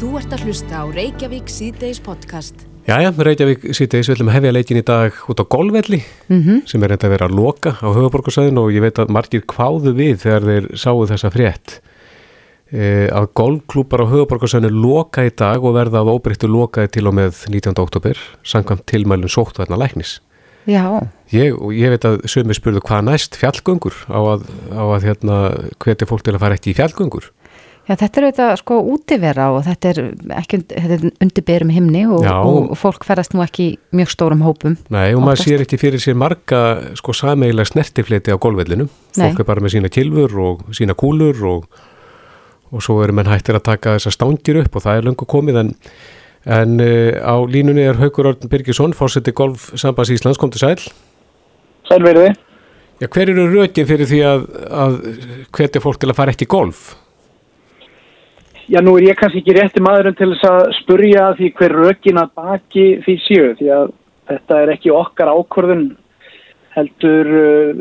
Þú ert að hlusta á Reykjavík síðdeis podcast. Jæja, Reykjavík síðdeis við ætlum að hefja leikin í dag út á golfvelli Mm -hmm. sem er enda að vera að loka á höfuborgarsæðin og ég veit að margir kváðu við þegar þeir sáu þessa frétt e, að golfklúpar á höfuborgarsæðinu loka í dag og verða að óbreyttu lokaði til og með 19. oktober samkvæmt tilmælun sóttvæðna læknis. Já, Ég, ég veit að sögum við spurðu hvað næst fjallgöngur á að, á að hérna, hvetja fólk til að fara ekki í fjallgöngur. Já, þetta er auðvitað sko útivera og þetta er ekki þetta er undir berum himni og, og fólk ferðast nú ekki mjög stórum hópum. Nei, og maður Oftast. sér ekki fyrir sér marga sko sameigilega snertifleti á golfvellinum. Nei. Fólk er bara með sína kilfur og sína kúlur og, og svo eru menn hættir að taka þessar stángir upp og það er löngu komið en, en uh, á línunni er Haukur Örn Birgisson, fórseti golfsambands Íslands, kom til sæl. Sælverði. Já, hver eru rökin fyrir því að, að hvetja fólk til að fara ekki í golf? Já, nú er ég kannski ekki rétti maðurinn til þess að spurja því hver rökin að baki því séu því að þetta er ekki okkar ákvörðun heldur uh,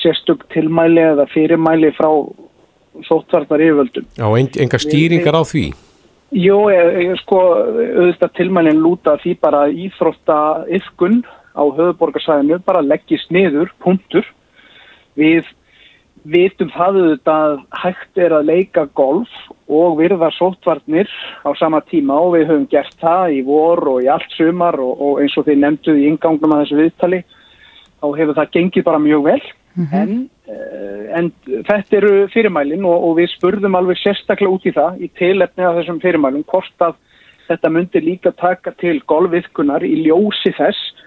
sérstök tilmæli eða fyrirmæli frá sóttvarnar yfirvöldum. Já, en, enga stýringar á því? Jó, ég, sko, auðvitað tilmælinn lúta því bara íþrótta yfkun á höfuborgarsæðinu bara leggist niður, punktur. Við vitum það auðvitað að hægt er að leika golf og virða sóttvarnir á sama tíma og við höfum gert það í vor og í allt sumar og, og eins og þið nefnduð í ingangnum að þessu viðtali þá hefur það gengið bara mjög vel. En, uh, en þetta eru fyrirmælin og, og við spurðum alveg sérstaklega út í það í tilefni af þessum fyrirmælum hvort að þetta myndi líka taka til golfviðkunar í ljósi þess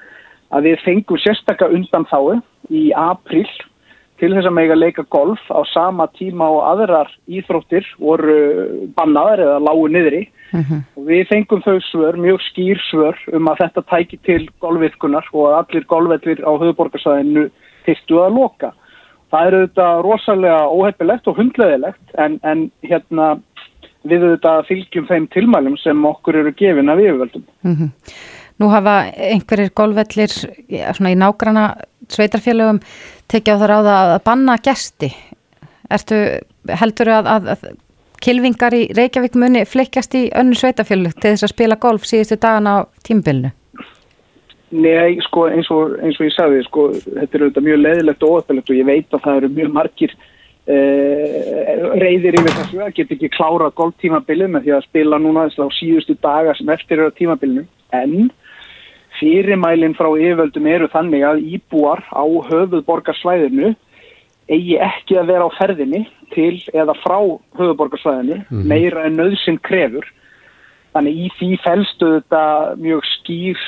að við fengum sérstaklega undan þáu í april til þess að mega leika golf á sama tíma og aðrar íþróttir voru bannaðar eða lágu niðri og við fengum þau svör, mjög skýr svör um að þetta tæki til golfviðkunar og að allir golfvellir á höfuborgarsæðinu fyrstu að loka. Það er auðvitað rosalega óheppilegt og hundleðilegt en, en hérna við auðvitað fylgjum þeim tilmælum sem okkur eru gefin af yfirvöldum. Mm Nú hafa einhverjir golfvellir svona í nágrana sveitarfélögum tekið á það ráða að banna gesti. Ertu heldur að, að, að kilvingar í Reykjavík muni flikkast í önnu sveitarfélög til þess að spila golf síðustu dagana á tímbilinu? Nei, sko, eins og, eins og ég sagði, sko, þetta er auðvitað mjög leðilegt og óöfnilegt og ég veit að það eru mjög margir eh, reyðir yfir þessu að geta ekki klára golftímabilið með því að spila núna þess að síðustu daga sem eftir eru á tímabilinu. En fyrirmælinn frá yfirvöldum eru þannig að íbúar á höfuðborgarsvæðinu eigi ekki að vera á ferðinni til eða frá höfuborgarsvæðinu meira en nöðsinn krefur. Þannig í því felstu þetta mjög skýr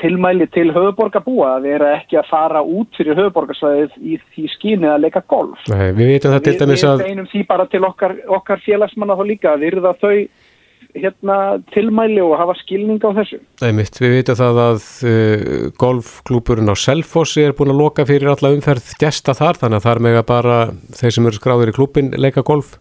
tilmæli til höfuborgarbúa að vera ekki að fara út fyrir höfuborgarsvæðið í því skynið að leika golf. Nei, við veitum það til Við, dæmis við að... beinum því bara til okkar, okkar félagsmanna þá líka að virða þau hérna, tilmæli og hafa skilning á þessu. Einmitt, við veitum það að uh, golfklúpurinn á Selfossi er búin að loka fyrir alla umferð gesta þar, þannig að þar mega bara þeir sem eru skráður í klúpin leika golf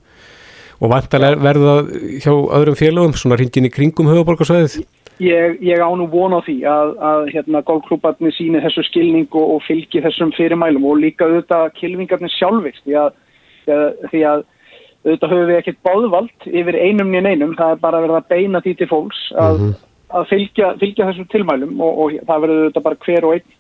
og vantarlega verða hjá öðrum félögum, svona hringin í kringum höfuborgarsvæðið. Ég, ég á nú von á því að, að hérna, golfklúbarnir síni þessu skilning og, og fylgi þessum fyrirmælum og líka auðvitað kilvingarnir sjálfist því að, því að auðvitað höfum við ekkert báðvald yfir einum nýjan einum, það er bara verið að beina því til fólks að, að fylgja, fylgja þessum tilmælum og, og það verður auðvitað bara hver og einn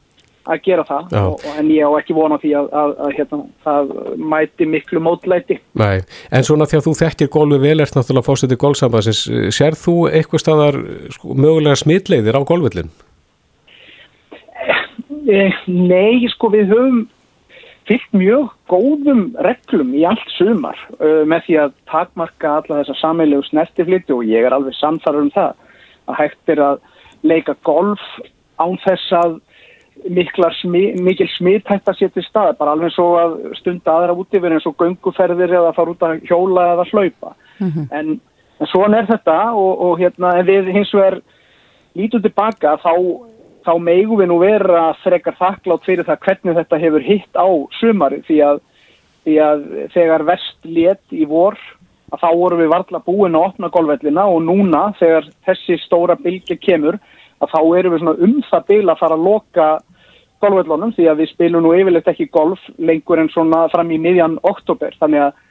að gera það. Og, en ég á ekki von á því að, að, að hérna, það mæti miklu mótlæti. Nei, en svona að þú þekkir golfi vel ert náttúrulega fórsetið golfsambansins, sér þú eitthvað staðar sko, mögulega smitleiðir á golfvillin? Eh, Nei, sko við höfum fyllt mjög góðum reglum í allt sumar uh, með því að takmarka alla þessa sammeilegu snertifliti og ég er alveg samfarið um það að hægt er að leika golf án þess að smi, mikil smithætta sér til stað, bara alveg svo að stunda aðra útifir eins og gönguferðir eða fara út að hjóla eða hlaupa. En, en svona er þetta og, og hérna, en við hins vegar lítum tilbaka þá þá megum við nú vera frekar þakklátt fyrir það hvernig þetta hefur hitt á sumari því að, því að þegar vest let í vor að þá vorum við varla búin að opna golfvellina og núna þegar þessi stóra bylgi kemur að þá erum við svona um það byl að fara að loka golfvellunum því að við spilum nú yfirleitt ekki golf lengur en svona fram í miðjan oktober þannig að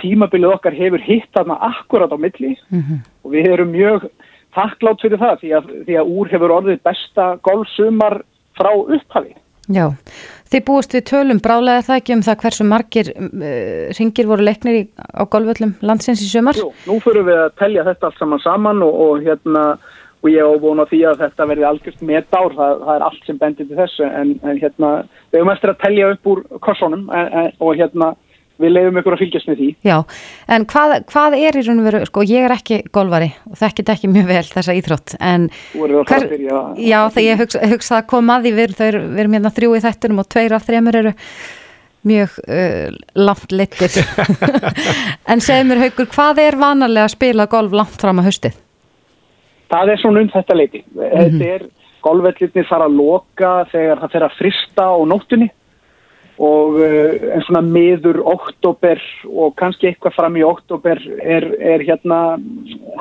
tímabilið okkar hefur hitt þarna akkurat á milli Mhm. og við erum mjög takklátt fyrir það því að, því að úr hefur orðið besta golfsumar frá upphafi. Já, þið búist við tölum brálega það ekki um það hversu margir uh, ringir voru leiknir í, á golföllum landsins í sumar? Jú, nú fyrir við að telja þetta allt saman saman og, og hérna og ég á vona því að þetta verði algjört metár, það, það er allt sem bendir til þessu en, en hérna, við höfum eftir að telja upp úr korsónum en, en, og hérna við leiðum ykkur að fylgjast með því. Já, en hvað, hvað er í raun og veru, sko ég er ekki golvari og þekkit ekki mjög vel þessa íþrótt en að- já þegar ég hugsa, hugsa að koma að því við, eru- við erum hérna þrjú í þættunum og tveir af þremur eru mjög uh, langt littir en segð mér haugur, hvað er vanalega að spila golf langt fram að haustið? Það er svona um þetta leiti. Þetta er, golfvellirnir fara að loka þegar það fer að frista á nóttunni og uh, en svona miður oktober og kannski eitthvað fram í oktober er, er hérna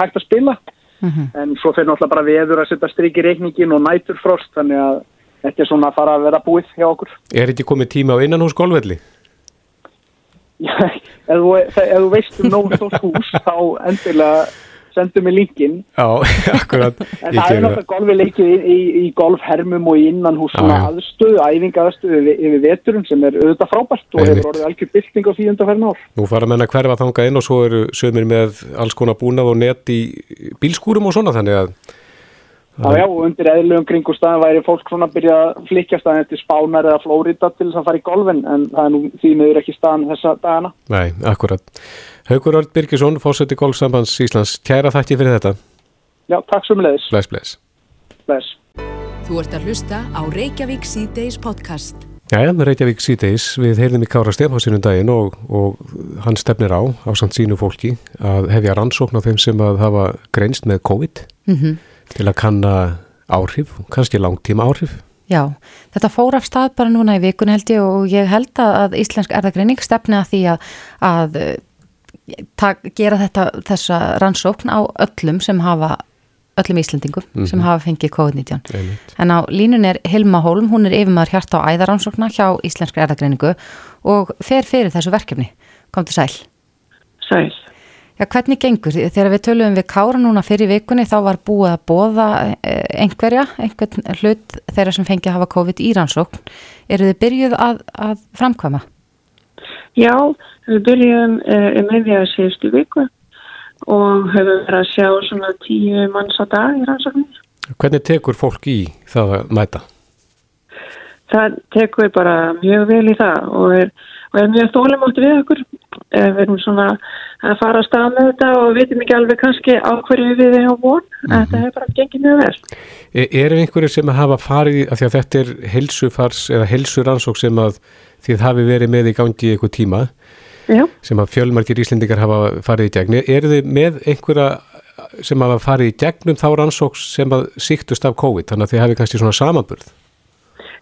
hægt að spila. En svo fer náttúrulega bara veður að setja strik í reikningin og næturfrost þannig að þetta er svona að fara að vera búið hjá okkur. Er ekki komið tíma á innan hús golfvelli? Já, ef, þú, ef þú veist um nóg stórt hús þá endilega sendu mig linkin Já, akkurat. En það er náttúrulega golfi leikið í, í, í golfhermum og innan hús Já, já. aðstöðu, æfinga aðstöðu yfir, yfir veturum sem er auðvitað frábært og Einmitt. hefur orðið algjör bylting á því undanferðin ár. Nú fara menn að hverfa þangað inn og svo eru sömur með alls konar búnað og net í bílskúrum og svona þannig að Já, já, og undir eðlugum kringustæðan væri fólk svona að byrja að flikja staðin eftir Spánar eða Flórida til þess að fara í golfin en það er nú því miður ekki staðan þessa dagana. Nei, akkurat. Haukur Örd Birgisson, fórseti golfsambands Íslands, kæra þakki fyrir þetta. Já, takk svo með leiðis. Bless, bless. Bless. Þú ert að hlusta á Reykjavík C-Days podcast. Jæja, með Reykjavík síðdeis, við heyrðum í Kára Stefánsinum daginn og, og hann stefnir á, á samt sínu fólki, að hefja rannsókn á þeim sem að hafa greinst með COVID til að kanna áhrif, kannski langtíma áhrif. Já, þetta fór af stað bara núna í vikun held ég og ég held að, að Íslensk erðagreining stefni að því að, að eh, tak, gera þetta, þessa rannsókn á öllum sem hafa, öllum Íslendingum sem hafa fengið COVID-19. Einmitt. En á línun er Hilma Hólm, hún er yfirmaður hjarta á æðarannsókna hjá Íslensk erðagreiningu og fer fyrir þessu verkefni. Kom til sæl. Sæl. Já, hvernig gengur? Þegar við töluðum við Kára núna fyrir vikunni þá var búið að bóða einhverja, einhvern hlut þeirra sem fengi að hafa COVID í rannsókn. Eru þið byrjuð að, að framkvæma? Já, við byrjum uh, um meðvíða síðustu viku og höfum verið að sjá svona tíu manns á dag í rannsóknir. Hvernig tekur fólk í það að mæta? Það tekur bara mjög vel í það og er, og er mjög þólumátt við okkur. Við erum svona að fara að staða með þetta og vitum ekki alveg kannski á hverju við erum von. Mm -hmm. Þetta hefur bara gengið mjög vel. E eru einhverju sem hafa farið, af því að þetta er helsufars eða helsuransók sem að þið hafi verið með í gangi í eitthvað tíma, Já, sem að fjölmargir Íslendingar hafa farið í gegn. Eru þið með einhverja sem hafa farið í gegnum þá rannsóks sem að síktust af COVID, þannig að þið hafi kannski svona samanburð?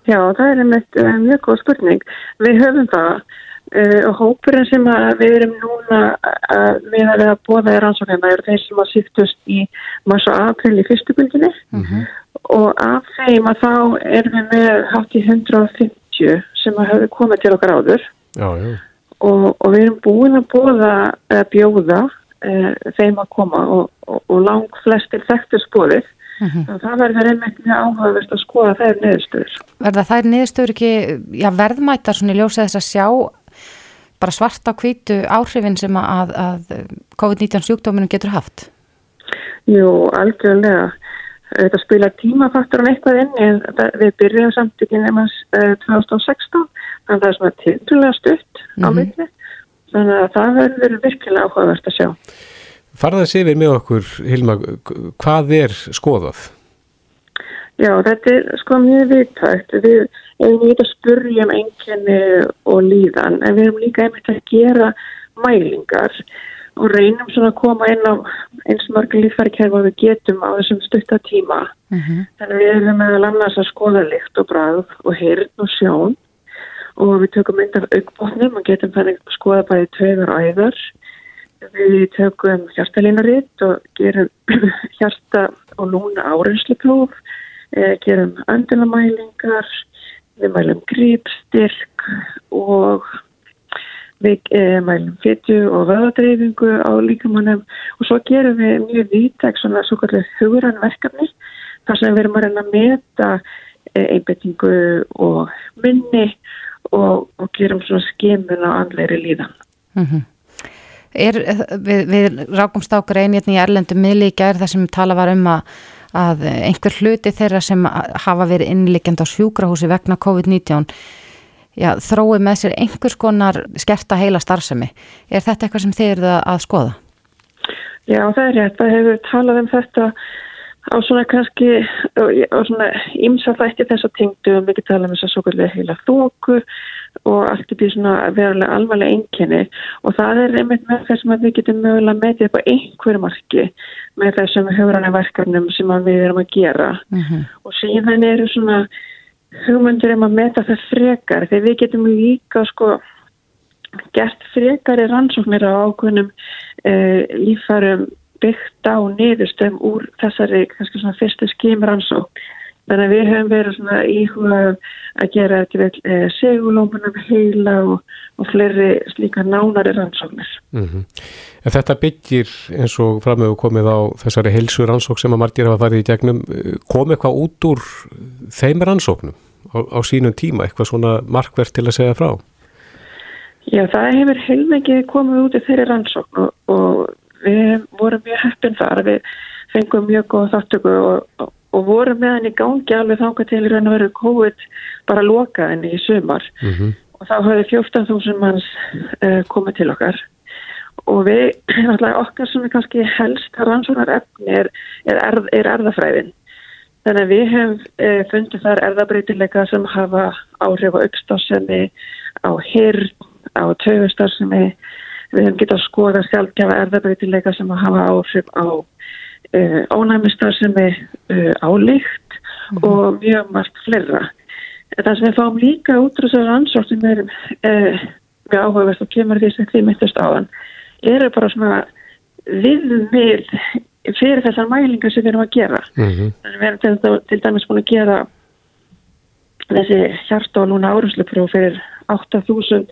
já það er einmitt uh, mjög góð spurning. Við höfum það uh, hópurinn sem að við erum núna uh, við að við að bóða í rannsóknina eru þeir sem að síktust í mars og april í fyrstu bylginni og af þeim að þá erum við með hátt í 150 sem að hafa komið til okkar áður. Já, já. og, og við erum búin að bóða að bjóða uh, þeim að koma og, og, og lang flestir þekktu spóðið og það verður einmitt mjög áhugavert að skoða þær niðurstöður. Verða þær niðurstöður ekki já, verðmættar svona í ljósa þess að sjá bara svart á hvítu áhrifin sem að, að COVID-19 sjúkdóminum getur haft? Jú, algjörlega. Þetta spila tímafaktorinn eitthvað inn en við byrjum samt ekki nefnast uh, 2016 þannig að það er svona tildulega stutt á milli þannig að það verður virkilega áhugavert að sjá. Farða þessi yfir með okkur, Hilma, hvað er skoðað? Já, þetta er sko mjög viðtækt. Við erum við að spurja um einkenni og líðan en við erum líka einmitt að gera mælingar og reynum svona að koma inn á eins mörg lífærkerfa við getum á þessum stutta tíma. Þannig að við erum meðal annars að skoða lykt og bræð og heyrn og sjón og við tökum mynd af aukbótnum og getum þannig að skoða bæði og æðar. Við tökum hjartalínaritt og gerum hjarta og lúna áreynslupróf, eh, gerum öndunamælingar, við mælum grípstyrk og við e, mælum fyttu og vöðadreyfingu á líkamannum og svo gerum við mjög vítæk svona svo kallir hugurann verkefni þar sem við erum að reyna að meta e, einbettingu og minni og, og gerum svona skemun á andleiri líðan. Mm -hmm. er, við, við rákumst á greinirni hérna í Erlendum miðlíkja er það sem tala var um að, að einhver hluti þeirra sem hafa verið innlikjand á sjúkrahúsi vegna COVID-19 já, þrói með sér einhvers konar skerta heila starfsemi. Er þetta eitthvað sem þið eruð að skoða? Já, það er rétt. Það hefur talað um þetta á svona kannski, á svona ímsafætti þess að tengdu um við tala um þess að svo kallið heila þóku og allt er því svona verulega alvarlega einkenni og það er einmitt með þess að við getum mögulega metið upp á einhverju marki með þessum höfrana verkefnum sem við erum að gera mm -hmm. og síðan eru svona hugmyndir um að meta það frekar þegar við getum líka sko gert frekari rannsóknir á ákveðnum uh, lífærum byggt á niðurstöðum úr þessari kannski svona fyrstu skimrannsók þannig að við höfum verið svona íhuga að gera eh, segulómanum heila og, og fleiri slíka nánari rannsóknir mm -hmm. En þetta byggir eins og framöfu komið á þessari heilsu rannsók sem að margir hafa farið í gegnum kom eitthvað út úr þeim rannsóknum? á, á sínum tíma, eitthvað svona markvert til að segja frá? Já, það hefur heilmikið komið út í þeirri rannsókn og, og við vorum mjög heppin þar, við fengum mjög góð þáttöku og, og, vorum með henni í gangi alveg þánga til að vera COVID bara loka henni í sumar mm -hmm. og þá höfðu 14.000 manns uh, komið til okkar og við, náttúrulega okkar sem er kannski helst rannsóknar efni er, er, er erðafræðin Þannig að við hefum e, fundið þar erðabreytileika sem hafa áhrif á aukstásemi, á hyrn, á töfustársemi. Við hefum getað skoða sjálfgefa erðabreytileika sem hafa áhrif á e, ónæmistársemi, e, á lykt mm -hmm. og mjög margt fleira. Það sem við fáum líka útrúsar ansótt sem er mjög áhugavert og kemur því sem því myndist á þann, eru bara svona viðmið fyrir þessar mælingar sem við erum að gera mm -hmm. við erum til, til dæmis búin að gera þessi hjarta og núna árumslupróf fyrir 8000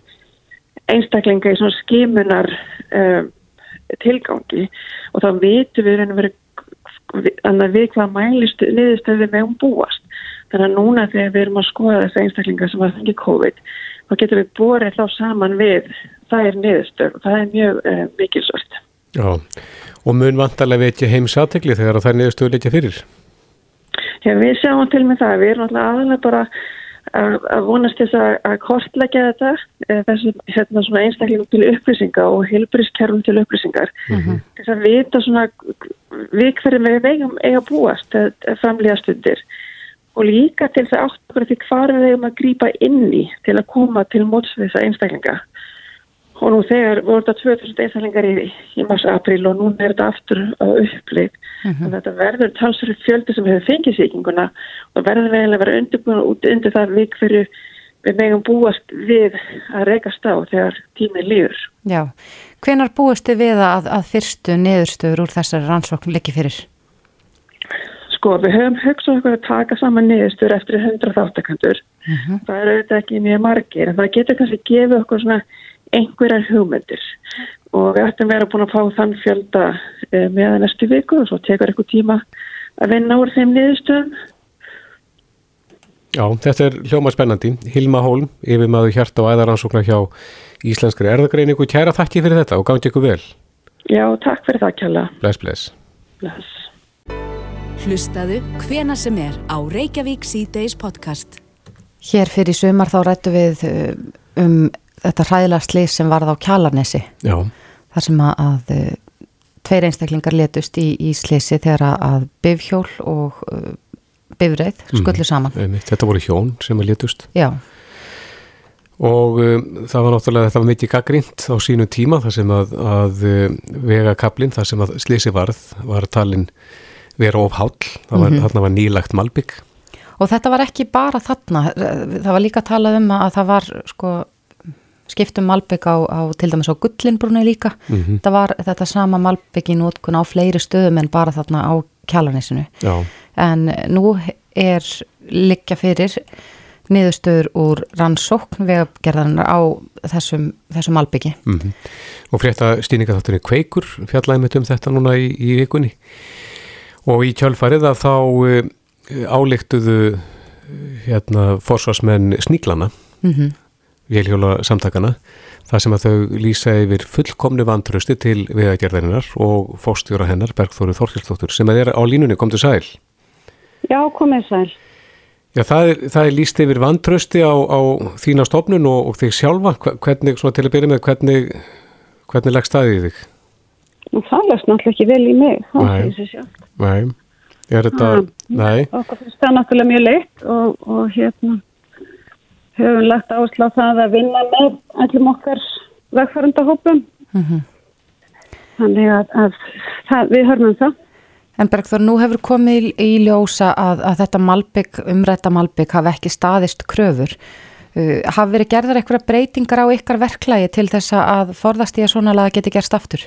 einstaklinga í svona skimunar um, tilgangi. Og þá vitum við vera við hvað mælist niðurstöði með um búast. Þannig að núna þegar við erum að skoða þessi einstaklinga sem var fengið COVID þá getum við borðið þá saman við það er niðurstöð og það er mjög um, mikilsvört Já. Og mun vantarlega vekja heims aðtegli þegar það er niðurstöðu leikja fyrir? Já, við sjáum til með það. Við erum alltaf aðalega bara að, vonast þess að, kortleggja þetta, eh, þessu hérna, einstaklingum til upplýsinga og hilbrískerfum til upplýsingar. Mm -hmm. Þess að vita svona við hverjum við vegum eiga búast framlega stundir og líka til þess að átt okkur því hvað við vegum að grýpa inn í til að koma til mótsvisa einstaklinga og nú þegar voru þetta 2000 einstaklingar í, í mars-april og nú er þetta aftur á mm -hmm. og þetta verður talsverið fjöldi sem hefur fengið síkinguna og verður vegilega verið undirbúin út undir það við hverju við megum búast við að rekast á þegar tímið líður. Já, hvenar búast þið við að, að fyrstu niðurstöður úr þessari rannsókn leikir fyrir? Sko, við höfum hugsað okkur að taka saman niðurstöður eftir 100 þáttakandur. Mm -hmm. Það er auðvitað ekki mjög margir en það getur kannski gefið okkur svona einhverjar hugmyndir og við ættum vera búin að fá þann fjölda eh, meðan næstu viku og svo tekur eitthvað tíma að vinna úr þeim niðurstöðum. Já, þetta er hljóma spennandi. Hilma Hólm, yfir maður hjart og æðaransóknar hjá Íslenskri erðagreiningu. Kæra þakki fyrir þetta og gangi ykkur vel. Já, takk fyrir það, Kjalla. Bless, bless. Bless. Hlustaðu hvena sem er á Reykjavík C-Days podcast. Hér fyrir sumar þá rættu við eh, um þetta hræðilega slið sem varð á Kjalarnesi Já. þar sem að, að eh, tveir einstaklingar letust í, í sliðsi þegar að bifhjól og uh, bifreið mhm. skullu mm, saman. Einmitt, þetta voru hjón sem að letust. Já. Og um, það var náttúrulega, þetta var mikið gaggrínt á sínu tíma þar sem að, að vega kaplinn, þar sem að sliðsi varð, var talinn vera of hál, var, mm -hmm. var nýlagt malbygg. Og þetta var ekki bara þarna, það var líka talað um að það var sko skiptum Malbygg á, á til dæmis á Gullinbrunni líka mm -hmm. þetta var þetta sama Malbygg í nótkun á fleiri stöðum en bara þarna á kjalarnisinu en nú er liggja fyrir niðurstöður úr rannsókn vegagerðarinnar á þessum, þessum albyggi. Mm -hmm. Og frétta stýningaþáttunni Kveikur fjallaði mitt um þetta núna í, í vikunni og í kjálfarið að þá uh, álíktuðu hérna forsvarsmenn sníklana mm -hmm. Vélhjóla samtakana það sem að þau lýsa yfir fullkomni vantrösti til vegagerðarinnar og fórstjóra hennar Bergþóru Þorkilstóttur sem að er á línunni, kom til sæl. Já, komið sæl. Já, það er, það er líst yfir vantrösti á, á þína stofnun og, og þig sjálfa. Hvernig, svona til að byrja með hvernig, hvernig leggst það í þig? Nú, það leggst náttúrulega ekki vel í mig sjálf Nei. Er þetta, ah, nei. Okkur finnst það náttúrulega mjög leitt og, og hérna höfum lagt áslá það að vinna með allum okkar vegfærandahópum. Mm -hmm. Þannig að, að það, við hörnum það. En Bergþór, nú hefur komið í, í ljósa að, að þetta malbygg, umrætta malbygg hafi ekki staðist kröfur. Uh, hafi verið gerðar eitthvað breytingar á ykkar verklægi til þess að forðast í að svona laga geti gerst aftur?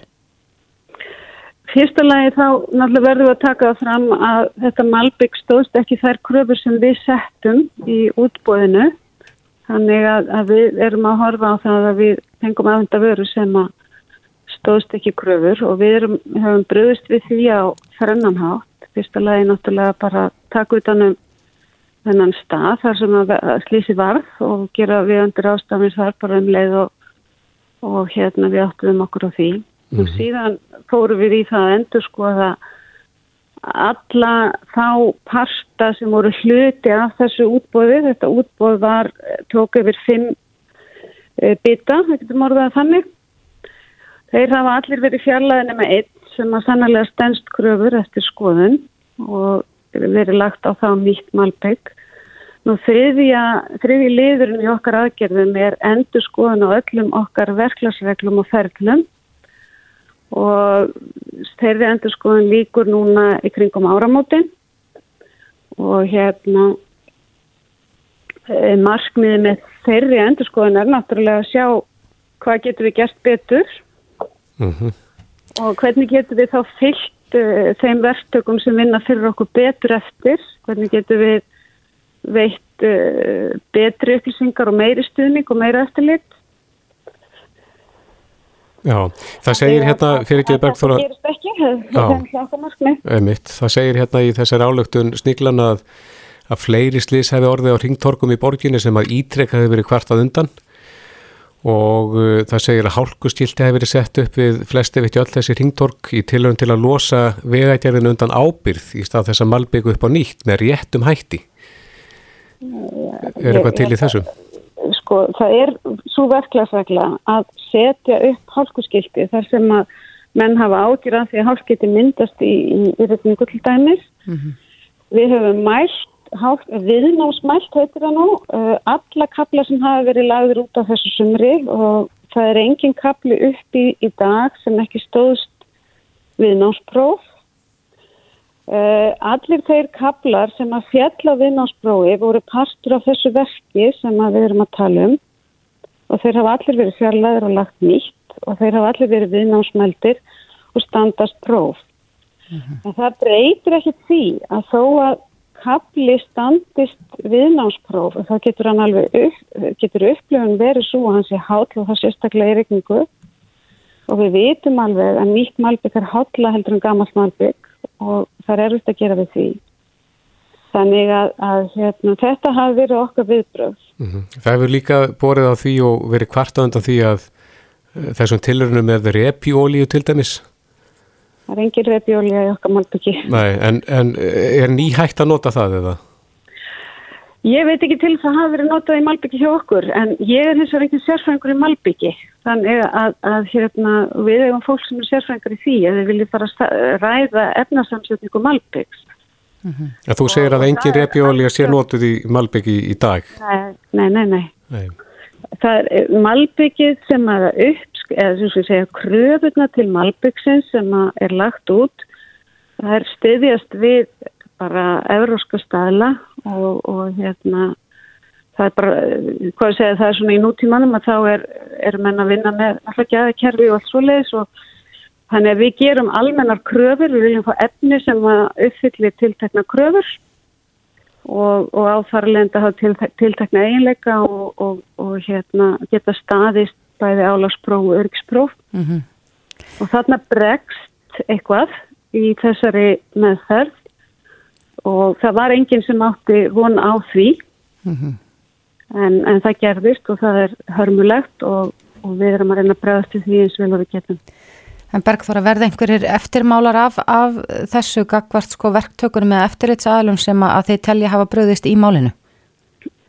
Fyrsta lagi þá náttúrulega verðum við að taka fram að þetta Malbygg stóðst ekki þær kröfur sem við settum í útbóðinu. Þannig að, að við erum að horfa á það að við fengum aðvenda vöru sem að stóðst ekki kröfur og við erum, hefum bröðist við því á frennanhátt. Fyrsta lagi náttúrulega bara taka utanum þennan stað þar sem að slísi varð og gera við andir ástafins þar bara um leið og, og hérna við áttuðum okkur á því. Mm -hmm. og síðan fóru við í það að endur skoða alla þá parsta sem voru hluti af þessu útbóði þetta útbóð var tók yfir fimm e, bita, það getur morðað þannig. Þeir hafa allir verið fjarlæðinni með einn sem að sannlega stennst kröfur eftir skoðun og verið lagt á þá nýtt malbygg Nú þriðja, þriðji liðurinn í okkar aðgerðum er endur skoðun á öllum okkar verklagsreglum og ferlum og þeirri endur skoðun líkur núna í kringum áramótin. Og hérna e, markmiði með þeirri endur skoðun er náttúrulega að sjá hvað getur við gert betur. Mm -hmm. og hvernig getur við þá fyllt uh, þeim verktökum sem vinna fyrir okkur betur eftir, hvernig getur við veitt uh, betri upplýsingar og meiri stuðning og meira eftirlit Já, það segir hérna fyrir ekki. Bergþóra Það segir hérna í þessar álöktun sníklan að, að fleiri slís hefði orðið á ringtorkum í borginni sem að ítrekk hefði verið kvartað undan. Og uh, það segir að hálkustilti hefði verið sett upp við flesti vitt öll þessi ringtork í tilhörun til að losa vegætjarinn undan ábyrð í stað þess að malbyggu upp á nýtt með réttum hætti. Er eitthvað til í þessu? Sko, það er svo verklagsregla að setja upp hálkuskilti þar sem að menn hafa ágjur að því að hálkskilti myndast í, reyningu til dæmis. Mm -hmm. Við höfum mælt, viðnámsmælt heitir það nú, uh, alla kapla sem hafa verið lagður út á þessu sumri og það er engin kapli upp í, í dag sem ekki stóðst viðnámspróf Uh, allir þeir kaplar sem að fjalla viðnámsbrói voru partur af þessu verki sem við erum að tala um og þeir hafa allir verið fjarlæður og lagt nýtt og þeir hafa allir verið viðnámsmeldir og standast próf. Uh -huh. En það breytir ekki því að þó að kapli standist viðnámspróf og það getur hann alveg upp, getur upplifun verið svo að hann sé hátla og það sérstaklega er ykkur og við vitum alveg að nýtt malbygg er hátla heldur en gammalt malbygg og það er erfitt að gera við því. Þannig að, að hérna, þetta hafi verið okkar viðbröð. Mm -hmm. Það hefur líka borið á því og verið kvarta undan því að uh, þessum tilurunum er verið epiólíu til dæmis? Það er engin epiólíu í okkar málbyggi. Nei, en, en er nýhægt að nota það eða? Ég veit ekki til þess að hafa verið notað í Malbyggi hjá okkur en ég er hins vegar ekki sérfræðingur í Malbyggi þannig að, að hérna, við hefum fólk sem er sérfræðingur í því að við viljum bara ræða efnarsamsetningu Malbyggs. Mm -hmm. Þú segir að engin repjóli að sé notuð í Malbyggi í dag? Nei, nei, nei. nei. Það er eh, Malbyggið sem að upp, eða sem við segja kröfuna til Malbyggsins sem er lagt út það er stiðjast við bara euróska staðla og, og hérna það er bara, hvað ég segja, það er svona í nútímanum að þá er, er menn að vinna með alltaf gæðakerfi og allt svo leiðis og þannig að við gerum almennar kröfur, við viljum fá efni sem að uppfylli tiltekna kröfur og, og áþarlend að hafa tiltekna eiginleika og, og, og hérna, geta staðist bæði álagspróf og örgspróf mm -hmm. og þarna bregst eitthvað í þessari meðferð og það var enginn sem átti von á því mm -hmm. en, en það gerðist og það er hörmulegt og við erum að reyna að bregast til því eins vel og við getum. En Bergþóra, verði einhverjir eftirmálar af, af þessu gagvart sko verktökunum eða eftirritsaðalum sem að þeir telja hafa bröðist í málinu?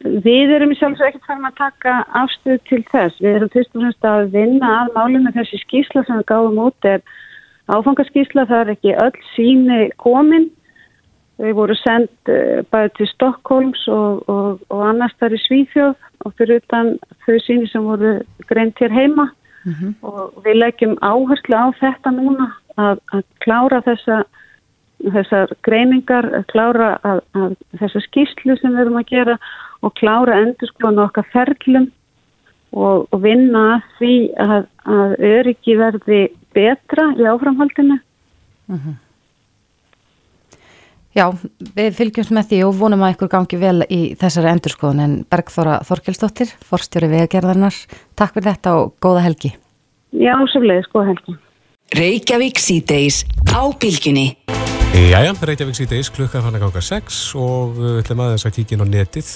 Við erum í sjálfsög ekkert farin að taka afstöð til þess. Við erum fyrst og fremst að vinna að málinu þessi skísla sem við gáðum út er áfangaskísla, það er ekki öll síni komin. Við vorum sendt eh, bæði til Stokkólms og, og, og annars þar í Svíþjóð og fyrir utan þau síni sem voru greint hér heima mm -hmm. og við leggjum áherslu á þetta núna að, að klára þessa, þessar greiningar, að klára að, að þessa skýrslu sem við erum að gera og klára endur skoðan okkar ferlum og, og vinna því að, að öryggi verði betra í áframhaldinu. Mm -hmm. Já, við fylgjumst með því og vonum að ykkur gangi vel í þessari endurskoðun en Bergþóra Þorkelsdóttir, forstjóri vegagerðarnar, takk fyrir þetta og góða helgi. Já, svolítið, góða helgi. Reykjavík síðdeis á bylginni. Jæja, Reykjavík síðdeis, klukka fann að ganga 6 og við ætlum aðeins að kíkja inn á netið.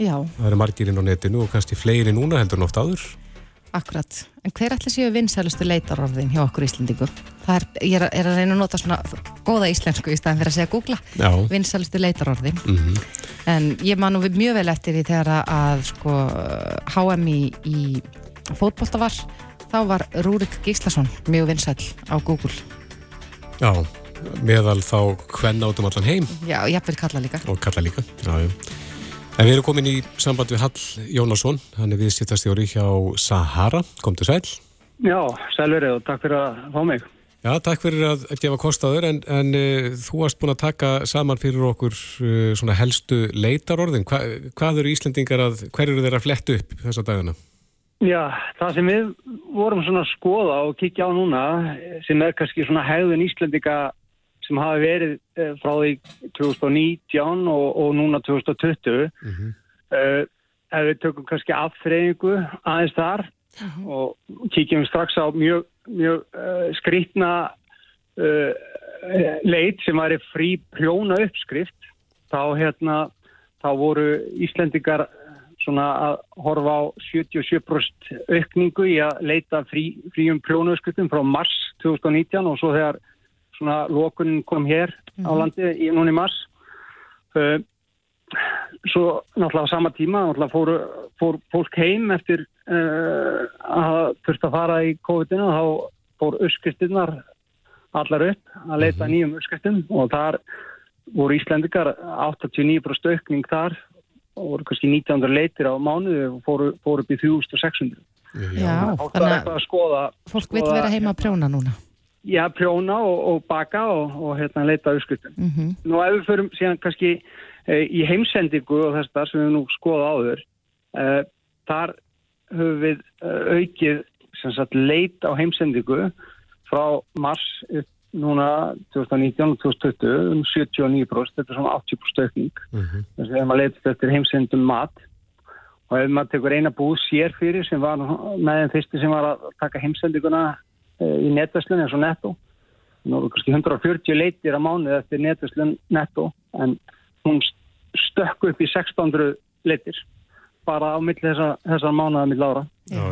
Já. Það eru margir inn á netinu og kannski fleiri núna heldur nótt áður. Akkurat, en hver ætla séu vinsælustu leitarorðin hjá okkur Íslandingum? Er, ég er, að reyna að nota svona góða íslensku í staðan fyrir að segja googla, vinsælustu leitarorðin. Mm -hmm. en ég man nú mjög vel eftir því þegar að sko HM í, í fótbolta var þá var Rúrik Gíslason mjög vinsæl á Google. Já, meðal þá hvenna átum allan heim. Já, ég vil kalla líka. Og kalla líka, já, já. En við erum komin í samband við Hall Jónasson, hann er viðstýttastjóri hjá Sahara, kom til sæl. Já, sælverið og takk fyrir að fá mig. Já, takk fyrir að gefa kostaður en, en uh, þú varst búin að taka saman fyrir okkur uh, svona helstu leitarorðin. Hva, hvað eru Íslendingar að, hver eru þeirra flett upp þessa dagana? Já, það sem við vorum svona að skoða og kikja á núna sem er kannski svona hegðun Íslendinga sem hafi verið uh, frá því 2019 og, og núna 2020 mm -hmm. uh, ef við tökum kannski aðfreyingu aðeins þar og kíkjum strax á mjög, mjög eh, skrítna leit sem væri frí prjóna uppskrift þá hérna þá voru Íslendingar svona að horfa á 77% aukningu í að leita frí, fríum prjóna uppskriftum frá mars 2019 og svo þegar svona lókun kom hér mm -hmm. á mhm. landi í núni mars uh, svo náttúrulega á sama tíma náttúrulega fór, fór fólk heim eftir uh, að þurft að fara í COVID-19 og þá fór öskristinnar allar upp að leita mm -hmm. nýjum öskristum og þar voru Íslandikar 89% aukning þar og voru kannski 1900 leitir á mánuðu og fóru, fóru upp í 3600 Já, þannig að fólk vil vera heima að prjóna núna já, prjóna og, og baka og, og hérna leita auðskutum. Mm -hmm. Nú ef við förum síðan kannski e, í heimsendingu og þess að sem við nú skoða áður, e, þar höfum við aukið sagt, leit á heimsendingu frá mars núna 2019 og 2020 um 79%, þetta er svona 80% aukning. Mm -hmm. Þess að að leita eftir heimsendum mat og ef maður tekur eina búð sér fyrir sem var með þeim fyrsti sem var að taka heimsendinguna Eh, í netverslun eins og netto. Nú erum kannski 140 leitir á mánuð eftir netverslun netto en hún stökku upp í 600 leitir bara á milli þessa, þessar mánuða mill ára. Já.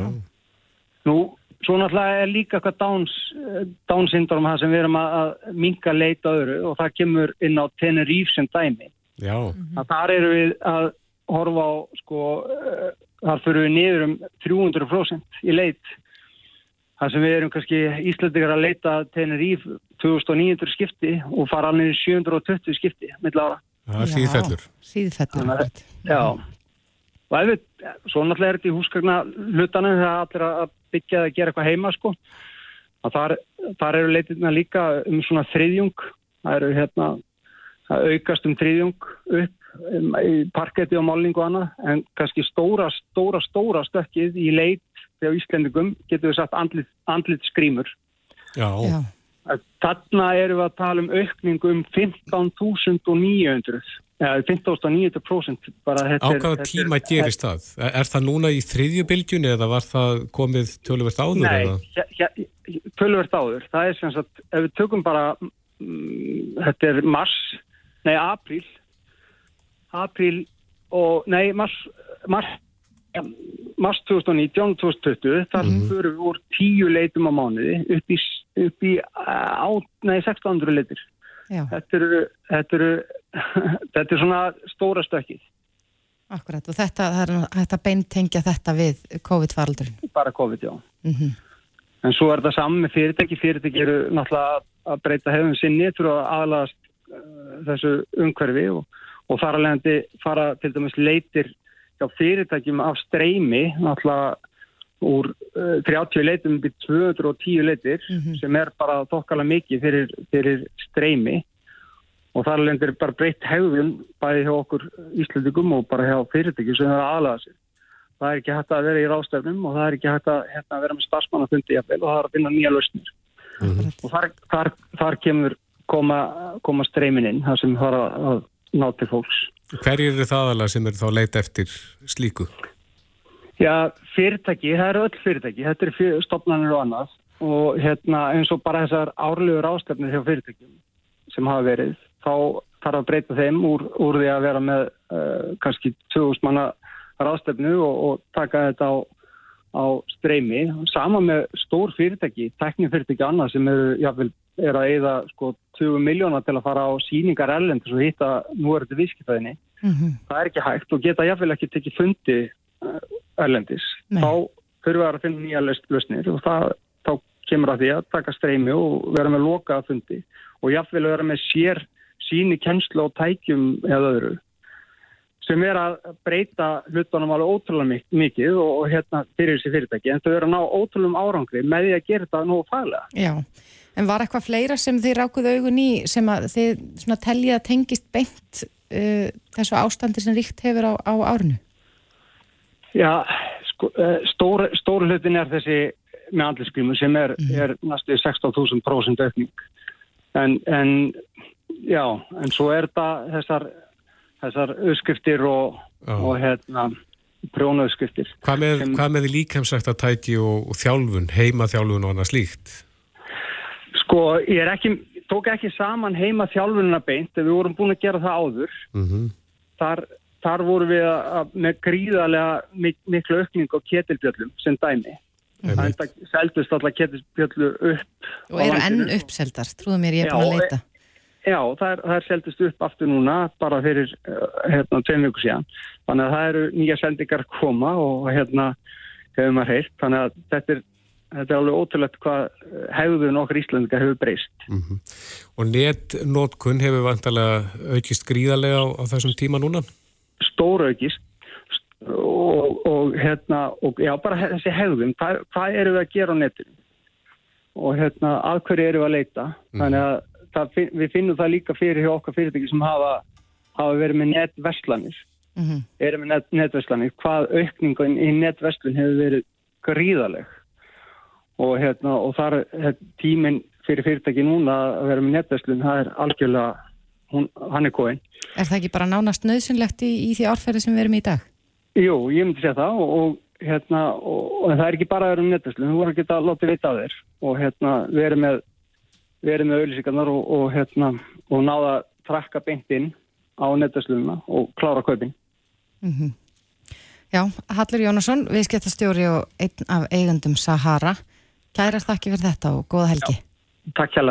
Nú, svo náttúrulega er líka eitthvað Downs, Downs syndrom sem við erum að minka leita öðru og það kemur inn á Tenerife sem dæmi. Já. Það þar eru við að horfa á, sko, eh, þar fyrir við niður um 300% í leit Það sem við erum kannski Íslandingar að leita tenir í 2900 skipti og fara alveg 720 skipti mill ára. Það er síðfellur. Síðfellur. Já. Og ef við, svo náttúrulega er þetta í húsgagna hlutanum þegar allir að byggja að gera eitthvað heima sko. Þar, þar eru leitirna líka um svona þriðjung. Það eru hérna að aukast um þriðjung upp um, í parketti og málingu og annað. En kannski stóra, stóra, stóra stökkið í leit þegar Íslendingum getur við sagt andlit, andlit skrýmur. Já. Já. Þarna erum við að tala um aukningu um 15.900 eða 15.900% Á hvaða tíma gerist það? Er, það núna í þriðju bylgjunni eða var það komið töluvert áður? Nei, töluvert áður. Það er sem sagt, ef við tökum bara, um, þetta er mars, nei, april, april og, nei, mars, mars, mars 2019, 2020, þar mm. fyrir við úr tíu leitum á mánuði upp í, upp í á, nei, 1600 leitir. Þetta eru, þetta eru, þetta er svona stóra stökkið. Akkurat og þetta, þetta beintengja þetta við COVID-faraldurinn? Bara COVID, já. Mm -hmm. En svo er það saman með fyrirtæki. Fyrirtæki eru náttúrulega að breyta hefðum sinni til að aðlast uh, þessu umhverfi og, og þar alveg fara til dæmis leitir hjá fyrirtækjum af streymi náttúrulega úr uh, 30 leitum við 210 leitir mm -hmm. sem er bara þokkala mikið fyrir, fyrir streymi og þar lendir bara breytt hegðun bæði hjá okkur íslendingum og bara hjá fyrirtæki sem er aðlaða sér. Það er ekki hægt að vera í rástefnum og það er ekki hægt að hérna, vera með starfsmannafundi og það er að finna nýja lausnir. Mm -hmm. Og þar, þar, þar kemur koma, koma streymin inn, það sem fara að ná til fólks. Hverjir eru það alveg sem eru þá leita eftir slíku? Já, fyrirtæki, það eru öll fyrirtæki, þetta eru stopnarnir og annað og hérna eins og bara þessar árlegu rástefnir hjá fyrirtækjum sem hafa verið, þá þarf að breyta þeim úr, úr því að vera með uh, kannski 2000 manna rástefnu og, og taka þetta á, á streymi. Sama með stór fyrirtæki, teknifyrirtæki annað sem eru, jáfnvel, er að eigða sko 20 miljóna til að fara á síningar erlendur svo hitta nú er þetta viðskiptaðinni. Mm -hmm. Það er ekki hægt og geta jáfnvel ekki tekið fundi erlendis, Nei. þá þurfum við að finna nýja lausnir og það, þá kemur að því að taka streymi og vera með loka að fundi og jáfnvel vera með sér síni kennslu og tækjum eða öðru sem er að breyta hlutunum alveg ótrúlega mikið og, og hérna fyrir þessi fyrirtæki en þau eru að ná ótrúlega árangri með því að gera þetta nú fælega. Já, en var eitthvað fleira sem þið rákuðu augun í sem að þið teljið að tengist beint uh, þessu ástandi sem ríkt hefur á, á árinu? Já, sko, eh, stór, stór hlutin er þessi með andlisgrímu sem er, mm. er næstu 16.000% aukning. En, en já, en svo er það þessar, þessar auðskriftir og, og hérna prjónaauðskriftir. Hvað með, sem, hvað með líkheimsækt að tæki og, og þjálfun, heima þjálfun og annað slíkt? Sko, ég er ekki, tók ekki saman heima þjálfununa beint, við vorum búin að gera það áður. Mm -hmm. Þar þar voru við að, með gríðarlega mik miklu aukning á ketilbjöllum sem dæmi. Það seldust alltaf ketilbjöllu upp. Og eru enn uppseldar, trúðu mér ég er búin að leita. Já, það er, það er seldust upp aftur núna, bara fyrir eh, hérna tveim viku síðan. Þannig að það eru nýja sendingar koma og hérna hefur maður heilt. Þannig að þetta er, þetta er alveg ótrúlegt hvað hefðun okkar Íslandika hefur breyst. Mm -hmm. Og netnótkun hefur vantarlega aukist gríðarlega á, á þessum tíma núna? stóraugist og, og hérna og já bara þessi hegðum hvað, hvað eru við að gera á netinu og hérna að hverju eru við að leita mm. þannig að það, við finnum það líka fyrir hjá okkar fyrirtæki sem hafa, hafa verið með netverslanir mm -hmm. eru með net, netverslanir hvað aukningun í netverslun hefur verið gríðaleg og hérna og þar tíminn fyrir fyrirtæki núna að vera með netverslun það er algjörlega hún, hann er kóin. Er það ekki bara nánast nöðsynlegt í, í því árferði sem við erum í dag? Jú, ég myndi segja það og, og, hérna, og, og það er ekki bara að vera um netvæslu, við vorum ekki að láta vita á þér og hérna, við erum með við erum með auðlýsingarnar og hérna, náða að trakka beintinn á netvæsluna og klára kaupin. Mm -hmm. Já, Hallur Jónasson, viðskiptastjóri og einn af eigundum Sahara. Kærar þakki fyrir þetta og góða helgi. Já, takk hjá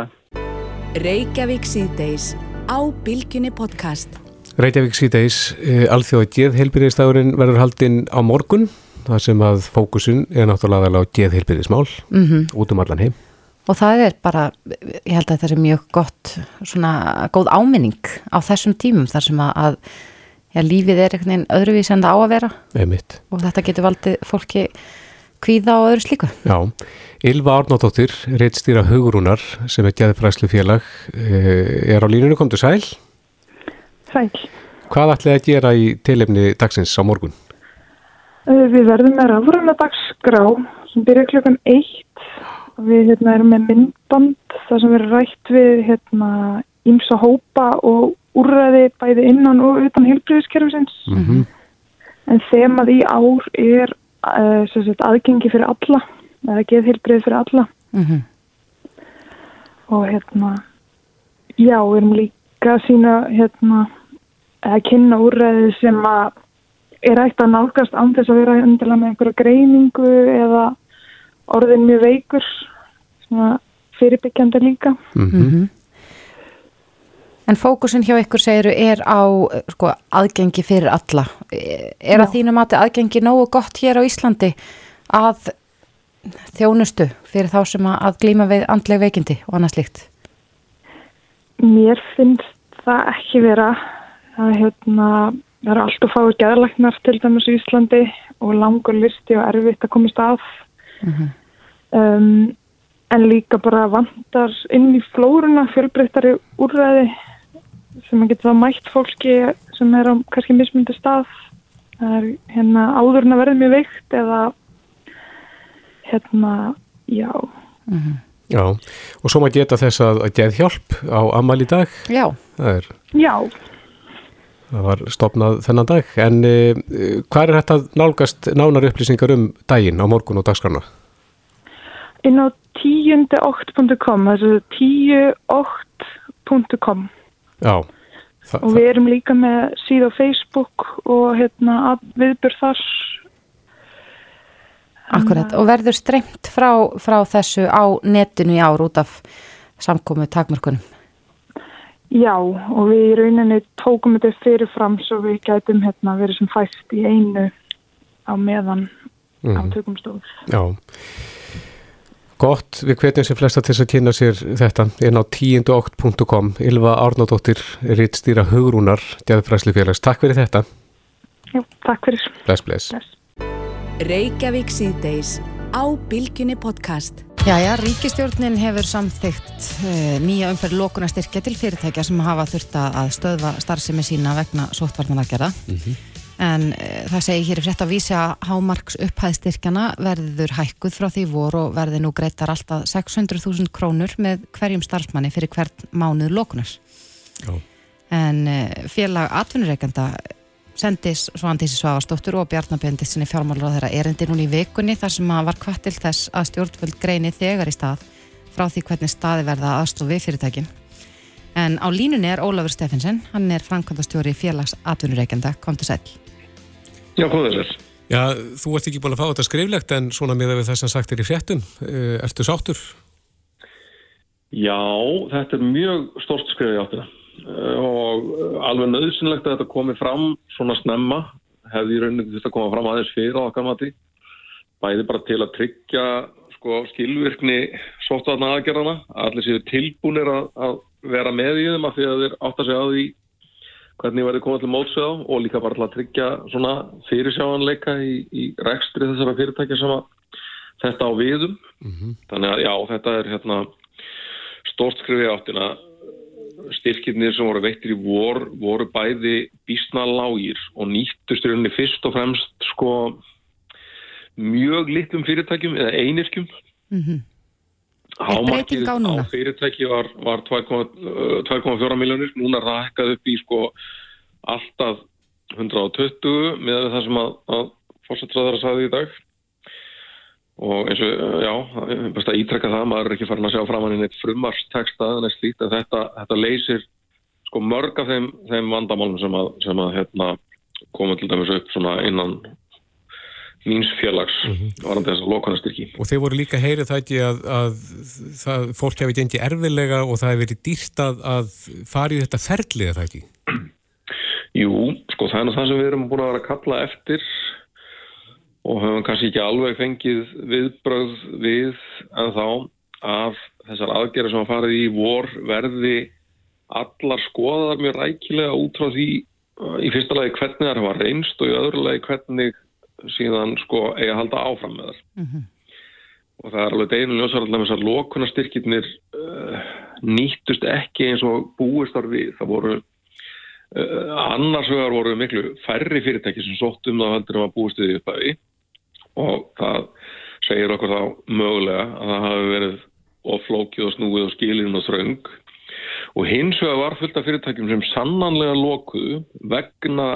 Reykjavík síðdeis á Bilginni podcast. Reykjavík síðdeis, e, alþjóða geðheilbyrðistagurinn verður haldinn á morgun, þar sem að fókusun er náttúrulega á geðheilbyrðismál mm -hmm. út um allan heim. Og það er bara, ég held að það er mjög gott, svona góð áminning á þessum tímum þar sem að já, lífið er einhvern veginn öðruvís en það á að vera Einmitt. og þetta getur valdið fólki kvíða og öðru slíku. Já, Ylva Árnóttóttir, reittstýra Hugurúnar sem er gæðfræslu félag, eh, er á línunni, kom til sæl? Sæl. Hvað ætlaði að gera í tilefni dagsins á morgun? Eh, við verðum með rafröna dagsgrá sem byrja klukkan eitt við hérna, erum með myndband þar sem við erum rætt við hérna, ímsa hópa og úrræði bæði innan og utan hilbriðiskerfisins. Mm -hmm. En þemað í ár er sagt, aðgengi fyrir alla, eða geðhilbrið fyrir alla. Mm -hmm. Og hérna, já, við erum líka að sína hérna, að kynna úrræði sem að er ætti að nálgast án þess að vera undirlega með einhverja greiningu eða orðin mjög veikur, svona fyrirbyggjandi líka. Mm -hmm. En fókusin hjá ykkur segiru er á sko, aðgengi fyrir alla. Er að þínu mati aðgengi nógu gott hér á Íslandi að þjónustu fyrir þá sem að glýma við andleg veikindi og annað slíkt? Mér finnst það ekki vera. Það hérna, er alltaf fáið gæðalæknar til dæmis í Íslandi og langur listi og erfitt að komast af. Mm -hmm. um, en líka bara vandar inn í flórunna fjölbreyttari úrræði sem að geta það mætt fólki sem er á kannski mismundi stað. Það er hérna áðurinn að verða mjög veikt eða hérna, já. Mm -hmm. Já, og svo maður geta þess að, að geð hjálp á amal í dag. Já, það er, Já, það var stopnað þennan dag. En e, hvað er þetta nálgast nánar upplýsingar um daginn á morgun og dagskrana? inn á tíundeokt.com þessu tíuokt.com Já Þa, og við erum líka með síð á Facebook og hérna viðbjörð þar akkurat. Og verður streymt frá, frá þessu á netinu í ár út af samkomu takmörkunum? Já, og við í rauninni tókum þetta fyrirfram svo við gætum hérna verið sem fæst í einu á meðan mm. á tökumstof. Já. Gott, við hvetjum sem flesta til að kynna sér þetta inn á tíunduokt.com Ylva Árnádóttir, rittstýra Hugrúnar, Gjæðfræsli félags. Takk fyrir þetta. Já, takk fyrir. Bless, bless. bless. Reykjavík síðdeis á Bilginni podcast. Jæja, ríkistjórnin hefur samþygt uh, nýja umferð lókunastyrkja til fyrirtækja sem hafa þurft að stöðva starfsemi sína vegna sóttvarnarverkjara. Mm -hmm. En uh, það segir hér í frétt að vísi að hámarks upphæðstyrkjana verður hækkuð frá því vor og verður nú greitar alltaf 600.000 krónur með hverjum starfsmanni fyrir hvert mánuð lókunar. En uh, félag atvinnureikanda sendis Svandísi Svavastóttur og Bjarnabjöndis sinni fjármálur á þeirra erindi núni í vikunni þar sem að var kvart til þess að stjórnvöld greini þegar í stað frá því hvernig staði verða aðstof við fyrirtækin. En á línunni er Ólafur Steffensen, hann er framkvæmdastjóri félags atvinnureikenda, kom til sæl. Já, komið þess. Já, þú ert ekki búin að fá þetta skriflegt en svona með það sem sagt er í fréttum. Ertu sáttur? Já, þetta er mjög stort skrifið áttina og alveg nöðsynlegt að þetta komi fram svona snemma hefði í rauninni þetta koma fram aðeins fyrir á okkar mati bæði bara til að tryggja sko, skilvirkni sóttvarna aðgerðana allir séu tilbúinir að, að vera með í þeim að því að þeir átt að segja á því hvernig verður komað til mótsöða og líka bara til að tryggja svona fyrirsjáanleika í, í rekstri þessara fyrirtækja sem að þetta á viðum mm -hmm. þannig að já, þetta er hérna stórt skrifið áttina styrkirnir sem voru veittir í vor voru bæði bísna lágir og nýttust rauninni fyrst og fremst sko mjög litlum fyrirtækjum eða einirkjum Mm -hmm. Hámarkið á á, fyrirtæki var, var 2,4 miljónir, núna rækkað upp í sko alltaf 120 með það sem að, að fórsetræðara sagði í dag. Og eins og, já, best að ítrekka það, maður er ekki farin að sjá fram hann í neitt frumarsteksta en eitt slíkt, en þetta, þetta leysir sko mörg af þeim, þeim vandamálum sem að, sem að hérna, koma til dæmis upp svona innan míns félags varandi þess að lokanastyrki. Og þeir voru líka heyrið það ekki að, að það, fólk hefði gengið erfilega og það hefði verið dýrt að, að fara í þetta ferlið það ekki? Jú, sko það er það sem við erum búin að vera að kalla eftir og höfum kannski ekki alveg fengið viðbröð við en þá að þessar aðgerðir sem að farið í vor verði allar skoðar mjög rækilega út frá því uh, í fyrsta lagi hvernig það var reynst og í öðru lagi hvernig síðan sko eigi að halda áfram með þar. Mhm. Og það er alveg deginum ljósar allavega þessar lokunastyrkirnir uh, nýttust ekki eins og búist þar við. Það voru uh, annars vegar voru miklu færri fyrirtæki sem sótt um það heldur um að búist við uppæði og það segir okkur þá mögulega að það hafi verið oflókið og snúið og skilin og þröng og hins vegar var fullt af fyrirtækjum sem sannanlega lokuðu vegna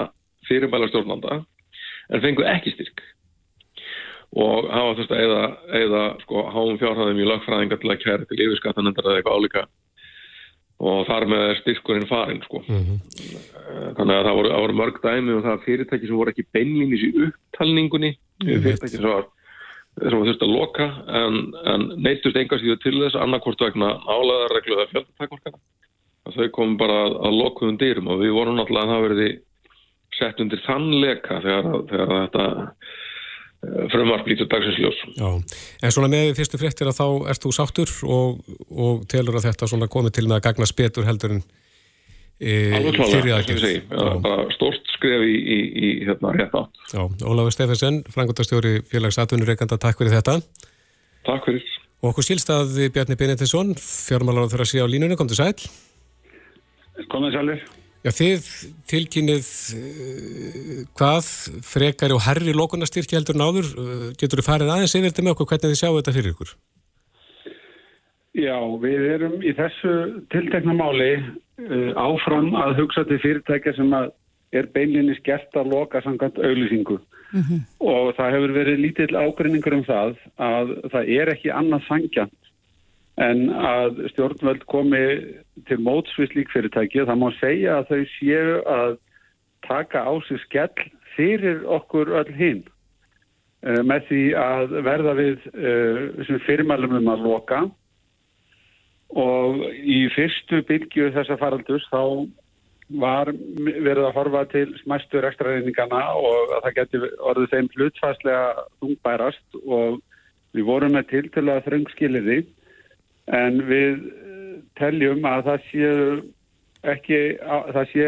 fyrirbæla stjórnanda en fengu ekki styrk og hafa þurft að eða, eða sko, háum fjárhæðum í lagfræðinga til að kæra til yfirskattanendar eða eitthvað álíka og þar með styrkurinn farin sko. Mm -hmm. þannig að það voru, voru mörg dæmi og það fyrirtæki sem voru ekki beinlýnis í upptalningunni mm. fyrirtæki sem var var þurft að loka en, en neittust engast í þau til þess annarkort vegna álæðarreglu eða fjöldatakmarkana þau komum bara að, að lokuðum dyrum og við vorum náttúrulega að það verði sett undir þann leka þegar, þegar þetta eh, frumvarp lítur dagsins ljós. En svona með fyrstu fréttir að þá ert þú sáttur og, og telur að þetta komið til með að gagna spetur heldur en e, fyrir aðgjörð. Stort skref í, í, í hérna rétt átt. Já, Ólafur Steffensen, frangotastjóri félags atvinnureikanda, takk fyrir þetta. Takk fyrir. Og okkur sílstað Bjarni Benetinsson, fjármálar á þeirra síðan á línunni, kom til sæl. Komið sælur. Já, þið tilkynnið uh, hvað frekar og herri lókunastyrki heldur náður. Uh, getur þið farið aðeins yfir þetta með okkur hvernig þið sjáu þetta fyrir ykkur? Já, við erum í þessu tiltekna máli uh, áfram að hugsa til fyrirtækja sem er beinlinni skert að loka samkvæmt auðlýsingu. Mm -hmm. Og það hefur verið lítill ágrinningur um það að það er ekki annað sangjant en að stjórnvöld komi til mótsvið slík fyrirtæki og það má segja að þau séu að taka á sig skell fyrir okkur öll hinn uh, með því að verða við uh, fyrirmælum um að loka. Og í fyrstu byggju þessa faraldus þá var verið að horfa til smæstu rekstrareyningana og að það geti orðið þeim hlutfæslega þungbærast og við vorum með til til að þröngskiliði en við eh, teljum að það sé ekki, það sé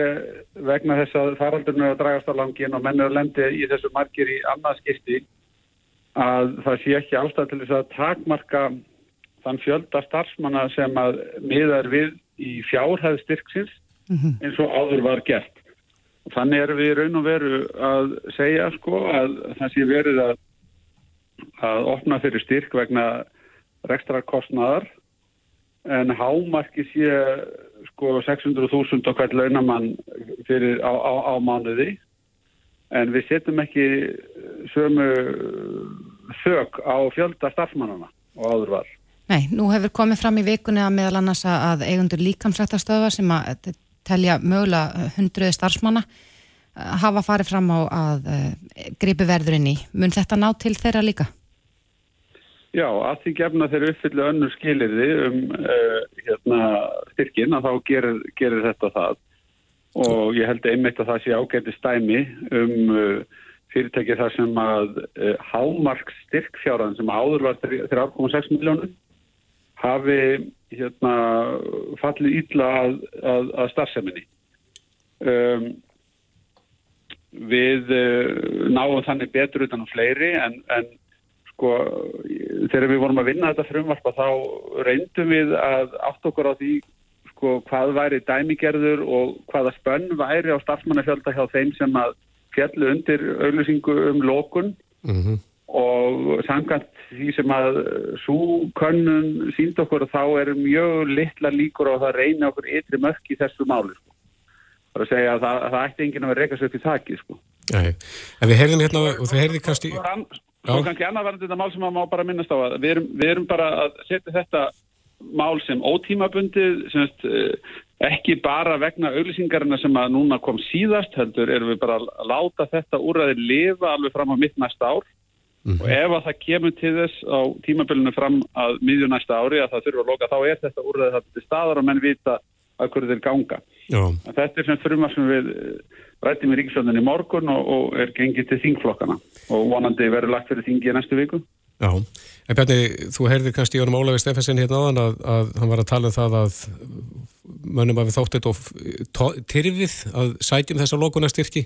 vegna þess að faraldurnu að dragast á langin og mennur lendi í þessu margir í annað skipti að það sé ekki ástæð til þess að takmarka þann fjölda starfsmanna sem að miðar við í fjárhæð styrksins mm -hmm. eins og áður var gert. Þannig er við raun og veru að segja sko að það sé verið að, að opna fyrir styrk vegna rekstrakostnaðar en hámarki sé sko 600.000 okkar launamann fyrir á, á, á mánuði en við setjum ekki sömu þök á fjölda starfsmannana og áður var. Nei, nú hefur komið fram í vikunni að meðal annars að eigundur líkamsrættastöða sem að telja mögulega hundruði starfsmanna hafa farið fram á að gripi verðurinn í. Mun þetta ná til þeirra líka? Já, að því gefna þeir uppfyllu önnur skilirði um uh, hérna, styrkin að þá gerir, gerir þetta það og ég held einmitt að það sé ágæti stæmi um uh, fyrirtæki þar sem að uh, hámark styrkfjáran sem áður var 3,6 miljónur hafi hérna, fallið ítla að, að, að starfseminni. Um, við náum þannig betur utan á fleiri en, en sko, þegar við vorum að vinna þetta frumvarpa þá reyndum við að átt okkur á því sko, hvað væri dæmigerður og hvaða spönn væri á starfsmannafjölda hjá þeim sem að fjallu undir auðlýsingu um lókun mm -hmm. og samkvæmt því sem að svo könnun sínd okkur þá er mjög litla líkur á það reyna okkur ytri mörk í þessu máli sko. Það er að segja að það, að það ætti enginn að vera reykast upp í þakki sko. Nei, en við heyrðum hérna og þið heyrði kannski... og kannski annað verður þetta mál sem maður má bara minnast á að við erum, við erum bara að setja þetta mál sem ótímabundið semst, eh, ekki bara vegna auglýsingarina sem að núna kom síðast heldur erum við bara að láta þetta úrraði lifa alveg fram á mitt næsta ár mm -hmm. og ef að það kemur til þess á tímabilinu fram að miðjur næsta ári að það þurfa að loka þá er þetta úrraði þetta til staðar og menn vita að hverju þeir ganga. Þetta er sem frumar sem við rættum í Ríkisvöndin í morgun og, og er gengið til þingflokkana og vonandi verður lagt fyrir þingi í næstu viku. Já, en Bjarni, þú heyrðir kannski Jónum Ólafi Steffensen hérna áðan að, að hann var að tala um það að mönnum að við þóttið og tyrfið að sætjum þessa lókunastyrki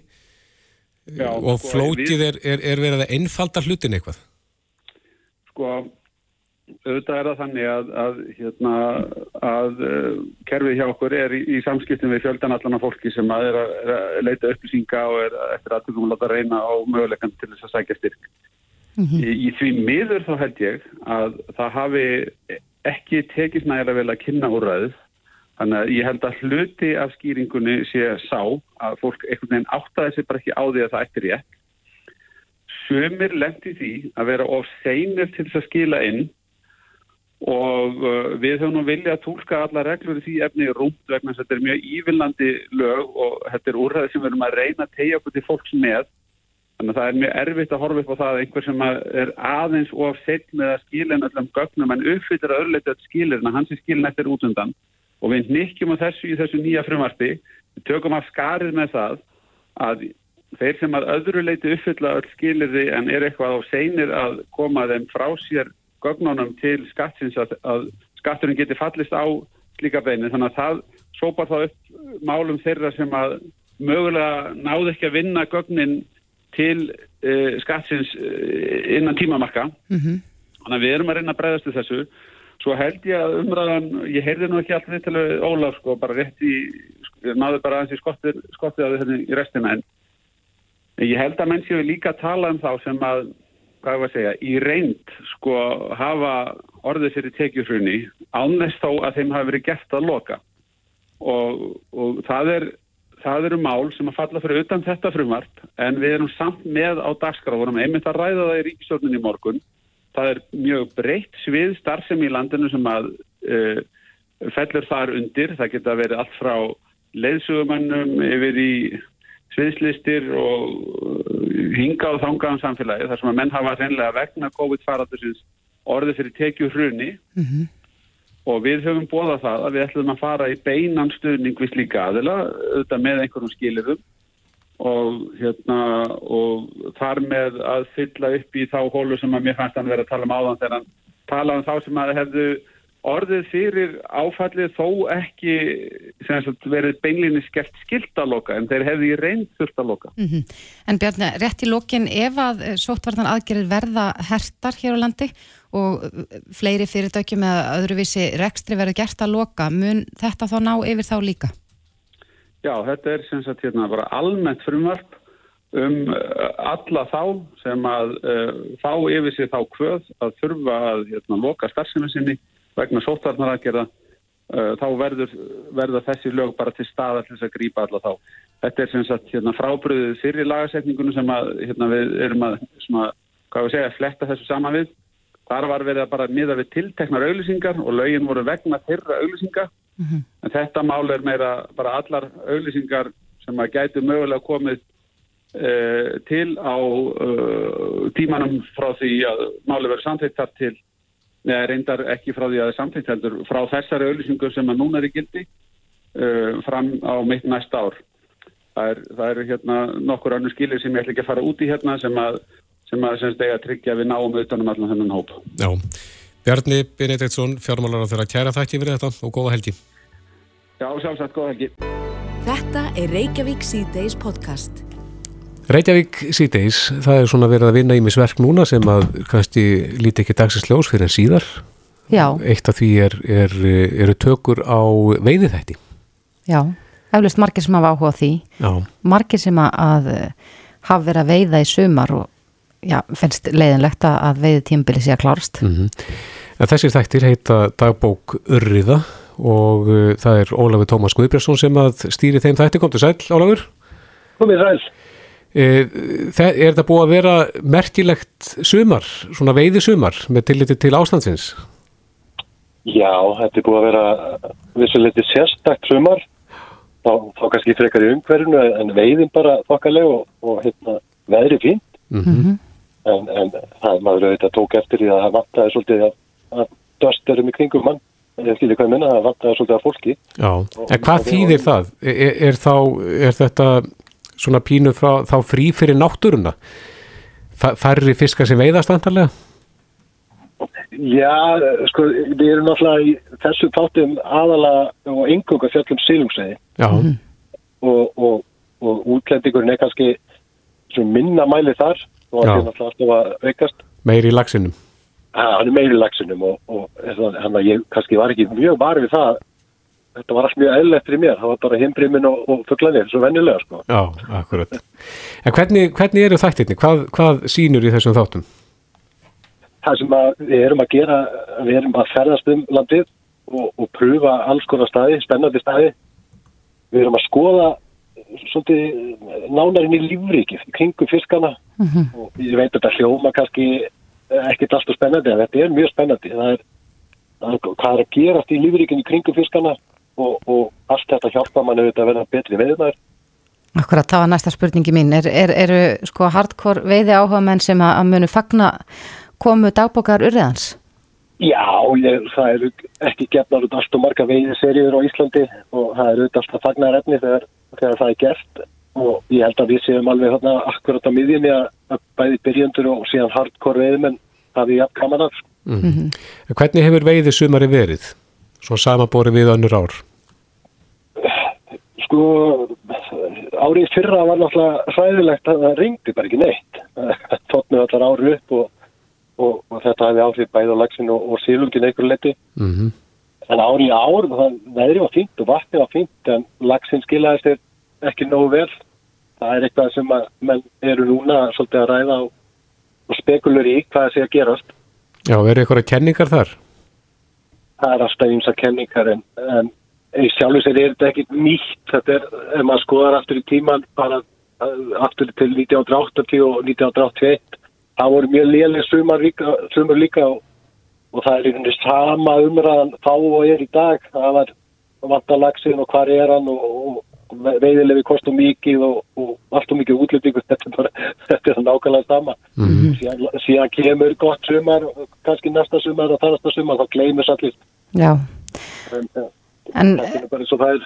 og sko, flótið er, er, er verið að einfalda hlutin eitthvað? Sko, auðvitað er það þannig að, að, hérna, að uh, kerfið hjá okkur er í, í samskiptum við fjöldan allan af fólki sem að er að, er að leita upplýsinga og er eftir aðtökum að láta reyna á möguleikan til þess að sækja styrk. í, í því miður þá held ég að það hafi ekki tekist nægilega vel að kynna úrræðið. Þannig að ég held að hluti af skýringunni sé sá að fólk einhvern veginn áttaði sig bara ekki á því að það ættir rétt. Sumir lendi því að vera of seinir til þess að skila inn og uh, við höfum nú vilja að tólka alla reglur í því efni rúmt vegna þess að þetta er mjög ívilnandi lög og þetta er úrræði sem við erum að reyna að tegja okkur til fólks með. Þannig að það er mjög erfitt að horfa upp á það að einhver sem er aðeins og sett með að skilin öllum gögnum en uppfyllir að örleita skilirna, hans er skilin eftir út undan. Og við nikkjum á þessu í þessu nýja frumarfi, við tökum af skarið með það að þeir sem að öðru leiti uppfylla öll skilirði en er eitthvað á seinir að koma þeim frá sér gögnunum til skattsins að, að skatturinn geti fallist á slíka beinu þannig að það sópar þá upp málum þeirra sem að mögulega náðu ekki að vinna gögnin til uh, skattsins uh, innan tímamarka. Mm -hmm. þannig að við erum að reyna að breyðast til þessu. Svo held ég að umræðan ég heyrði nú ekki alltaf til Ólaf sko, bara rétt í, ég náðu bara aðeins í skottið, skottið á því í restina en ég held að menn séu líka tala um þá sem að hvað var að segja, í reynd sko hafa orðið fyrir tekjufrunni ánæst þó að þeim hafi verið gert að loka. Og, og það, er, það eru mál sem að falla fyrir utan þetta frumvart en við erum samt með á dagskráðunum einmitt að ræða það í ríkistjórnum í morgun. Það er mjög breytt svið starfsemi í landinu sem að uh, fellur þar undir, það geta verið allt frá leiðsugumannum yfir í sviðslistir og hinga og þangaðan samfélagi þar sem að menn hafa reynilega vegna COVID-faratusins orði fyrir tekju hruni Mm -hmm. og við höfum bóðað það að við ætlum að fara í beinan stuðning við slíka aðila, auðvitað með einhverjum skilirum og, hérna, og þar með að fylla upp í þá hólu sem að mér fannst hann vera að tala um áðan þegar hann talaði um þá sem að hefðu orðið fyrir áfallið þó ekki sagt, verið beinlinni skert skildaloka en þeir hefði reynd þurft að loka. Mm En Bjarni, rétt í lokin ef að sóttvartan aðgerið verða hertar hér á landi og fleiri fyrirtækjum eða öðruvísi rekstri verður gert að loka, mun þetta þá ná yfir þá líka? Já, þetta er sem sagt hérna bara almennt frumvarp um alla þá sem að uh, fá yfir sig þá kvöð að þurfa að hérna, loka starfsefni sinni vegna sóttvarnar aðgerða uh, þá verður, verða þessi lög bara til staða til þess að grípa alla þá. Þetta er sem sagt hérna, frábriðið fyrir lagasetningunum sem að, hérna, við erum að, að, hvað við segja, fletta þessu saman við. Þar var verið að bara miða við tilteknar auðlýsingar og lögin voru vegna þeirra auðlýsinga. Mm -hmm. En þetta mál er meira bara allar auðlýsingar sem að gætu mögulega komið uh, til á uh, tímanum frá því að máli verið samþýtt þar til Nei, reyndar ekki frá því að það er samþýtt heldur frá þessari auðlýsingu sem að núna er í gildi uh, fram á mitt næsta ár. Það er, það er hérna nokkur annu skilir sem ég ætla ekki að fara út í hérna sem að sem að semst eiga að tryggja við náum utanum allan þennan hóp. Já, Bjarni Benediktsson, fjármálar á þeirra kæra þætti fyrir þetta og góða helgi. Já, sjálfsagt, góða helgi. Þetta er Reykjavík C-Days podcast. Reykjavík síðdeis, það er svona verið að vinna í misverk núna sem að kannski líti ekki dagsins ljós fyrir en síðar. Já. Eitt af því er, er, eru tökur á veiði þætti. Já, eflust margir sem hafa áhuga á því. Já. Margir sem að, að hafa verið að veiða í sumar og já, finnst leiðinlegt að veiði tímbili sé að klárast. Mm -hmm. En þessir þættir heita dagbók Urriða og uh, það er Ólafur Tómas Guðbjörnsson sem að stýri þeim þætti. Kom til sæl, Ólafur? Komið sæl. Er þetta búið að vera merkilegt sumar, svona veiði sumar með tilliti til ástandsins? Já, þetta er búið að vera vissuleiti sérstakt sumar þá, þá kannski frekar í umhverfinu en veiðin bara þokkaleg og, og hérna, veðri fínt mm -hmm. en, en það maður auðvitað tók eftir því að það vantaði svolítið að, að dösturum í kringum mann ég skilji hvað ég minna, það vantaði svolítið að fólki Já, en hvað þýðir það? Er, er, þá, er þetta svona pínu frá, þá frí fyrir náttúruna? Færri fiskar sem veiðast antarlega? Já, sko, við erum náttúrulega í þessu tátum aðala og engunga fjallum silungsveiði og, og, og útlendingurinn er kannski minna mæli þar og það er náttúrulega alltaf að aukast. Meiri í lagsinum Já, hann er meiri í lagsinum og, og hann að ég kannski var ekki mjög varfið það þetta var allt mjög eðlert fyrir mér, það var bara heimbrimin og, og fugglanir, svo vennilega sko. Já, akkurat. En hvernig, hvernig eru þættirni? Hvað, hvað sínur í þessum þáttum? það sem við erum að gera, við erum að ferðast um landið og, og pröfa alls konar staði, spennandi staði. Við erum að skoða svolítið nánarinn í lífrikið, kringum fiskana mm -hmm. og ég veit að þetta hljóma kannski ekkert alltaf spennandi en þetta er mjög spennandi. Það er, það er hvað er að gerast í lífrikinu kringum fiskana og, og allt þetta hjálpa mann auðvitað að vera betri veðumæður. Akkurat, það var næsta spurningi mín. Er, er, eru sko hardcore veiði áhuga menn sem að, að munu fagna komu dagbókar urðans? Já, ég, það eru ekki gefnar út allt og marga veiði seriður á Íslandi og það eru út allt að fagna refni þegar, þegar það er gert og ég held að við séum alveg hérna akkurat á miðjunni að bæði byrjandur og síðan hardcore veiðmenn það er jafn gaman af. Mm -hmm. Hvernig hefur veiði sumari verið? Svo samabori við önnur ár? Sko, árið fyrra var náttúrulega hræðilegt að það ringdi bara ekki neitt. Tóttinu allar árið upp og og, og þetta hefði áhrif bæð á lagsin og, og sílungin einhver leti mm -hmm. en ári í ár það veðri var fínt og vatni var fínt en lagsin skilaðist er ekki nógu vel það er eitthvað sem að menn eru núna svolítið að ræða og spekulur í hvað það sé að gerast Já, verður eitthvað kenningar þar? Það er alltaf eins að kenningar en, en í sjálf og sér er þetta ekki nýtt. Þetta er, ef maður skoðar aftur í tíman bara aftur til 1980 og 1981 það voru mjög lélega sumar líka, sumar líka og, og það er einhvern veginn sama umræðan þá og er í dag. Það var vantalagsin og hvað er hann og, og veiðilegi kostum mikið og, og allt og mikið útlýtingu þetta, þetta er nákvæmlega sama mm -hmm. síðan, síðan kemur gott sumar kannski næsta sumar og þannasta sumar þá gleymur Já en, en, en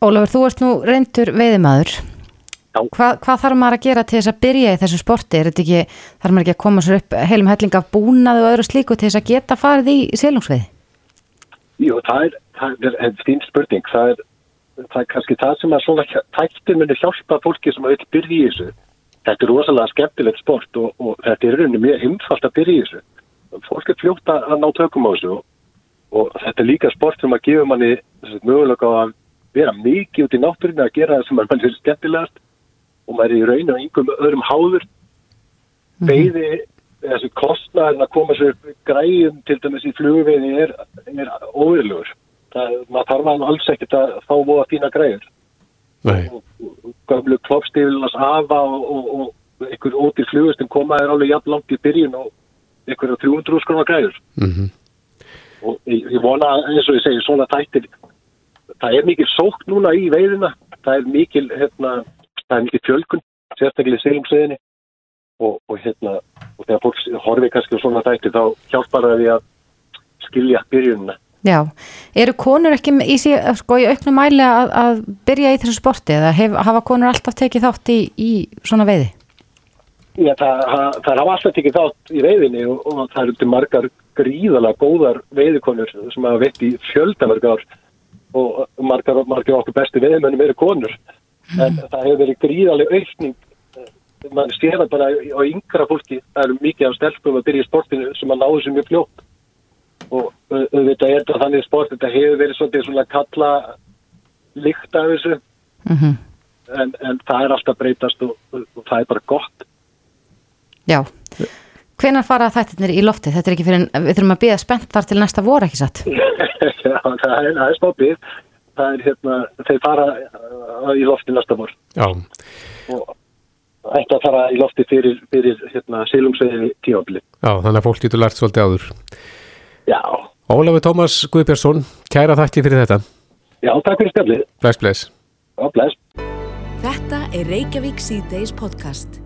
Ólafur, þú ert nú reyndur veiðimaður Hva, hvað þarf maður að gera til þess að byrja í þessu sporti? Er þetta ekki, þarf maður ekki að koma sér upp heilum helling af búnaðu og öðru slíku til þess að geta farið í selungsveið? Jú, það er, það er, er fín spurning. Það er, það er kannski það sem að svona tæktir muni hjálpa fólki sem vil byrja í þessu. Þetta er rosalega skemmtilegt sport og, og þetta er rauninni mjög umfalt að byrja í þessu. Fólk er fljótt að ná tökum á þessu og, og þetta er líka sport sem að gefa manni mögulega að vera mikið út í náttúrinu að gera það sem mann er skemmtilegast og maður er í raun og einhverjum öðrum háður veiði mm -hmm. þessu kostnaðin að koma sér græðum til dæmis í flugveiði er, er óverlugur maður þarf alls ekkert að fá móða fína og gömlu kloppstífilnas afa og, og, og einhver ótir flugustum komaður alveg jafn langt í byrjun og einhverja 300 skrónar græður mm -hmm. og ég, ég vona eins og ég segi svona þættir það er mikil sókt núna í veiðina. Það er mikil hérna það er mikið fjölkun, sérstaklega í segjumsveginni og, og hérna og þegar fólk horfið kannski á svona dæti þá hjálpar það við að skilja byrjunina. Já, eru konur ekki í, sko, í auknum mæli að, að byrja í þessu sporti eða hef, hafa konur alltaf tekið þátt í, í svona veiði? Já, það, það hafa alltaf tekið þátt í veiðinni og, og það eru til margar gríðala góðar veiðikonur sem hafa veitt í fjöldavergar og margar, margar okkur besti veiðmennum eru konur. En það hefur verið gríðarlega aukning mann sér það bara á yngra fólki það eru mikið af stelpum að byrja í sportinu sem að náðu sem mjög fljótt og auðvitað er þetta þannig sport þetta hefur verið svolítið svona kalla líkt af þessu. Mm -hmm. en, en það er alltaf breytast og, og það er bara gott. Já. Hvenar fara þættirnir í lofti? Þetta er ekki fyrir, við þurfum að býða spennt þar til næsta voru ekki satt? Já, það er, er spápið það er hérna, þeir fara uh, í lofti næsta vor. Já. Og ætti að fara í lofti fyrir, fyrir hérna, sílumsveiði tímafili Já, þannig að fólk getur lært svolítið áður Já. Ólafur Tómas Guðbjörnsson, kæra þætti fyrir þetta. Já, takk fyrir spjallið. Bless, bless. Já, bless. Þetta er Reykjavík C-Days podcast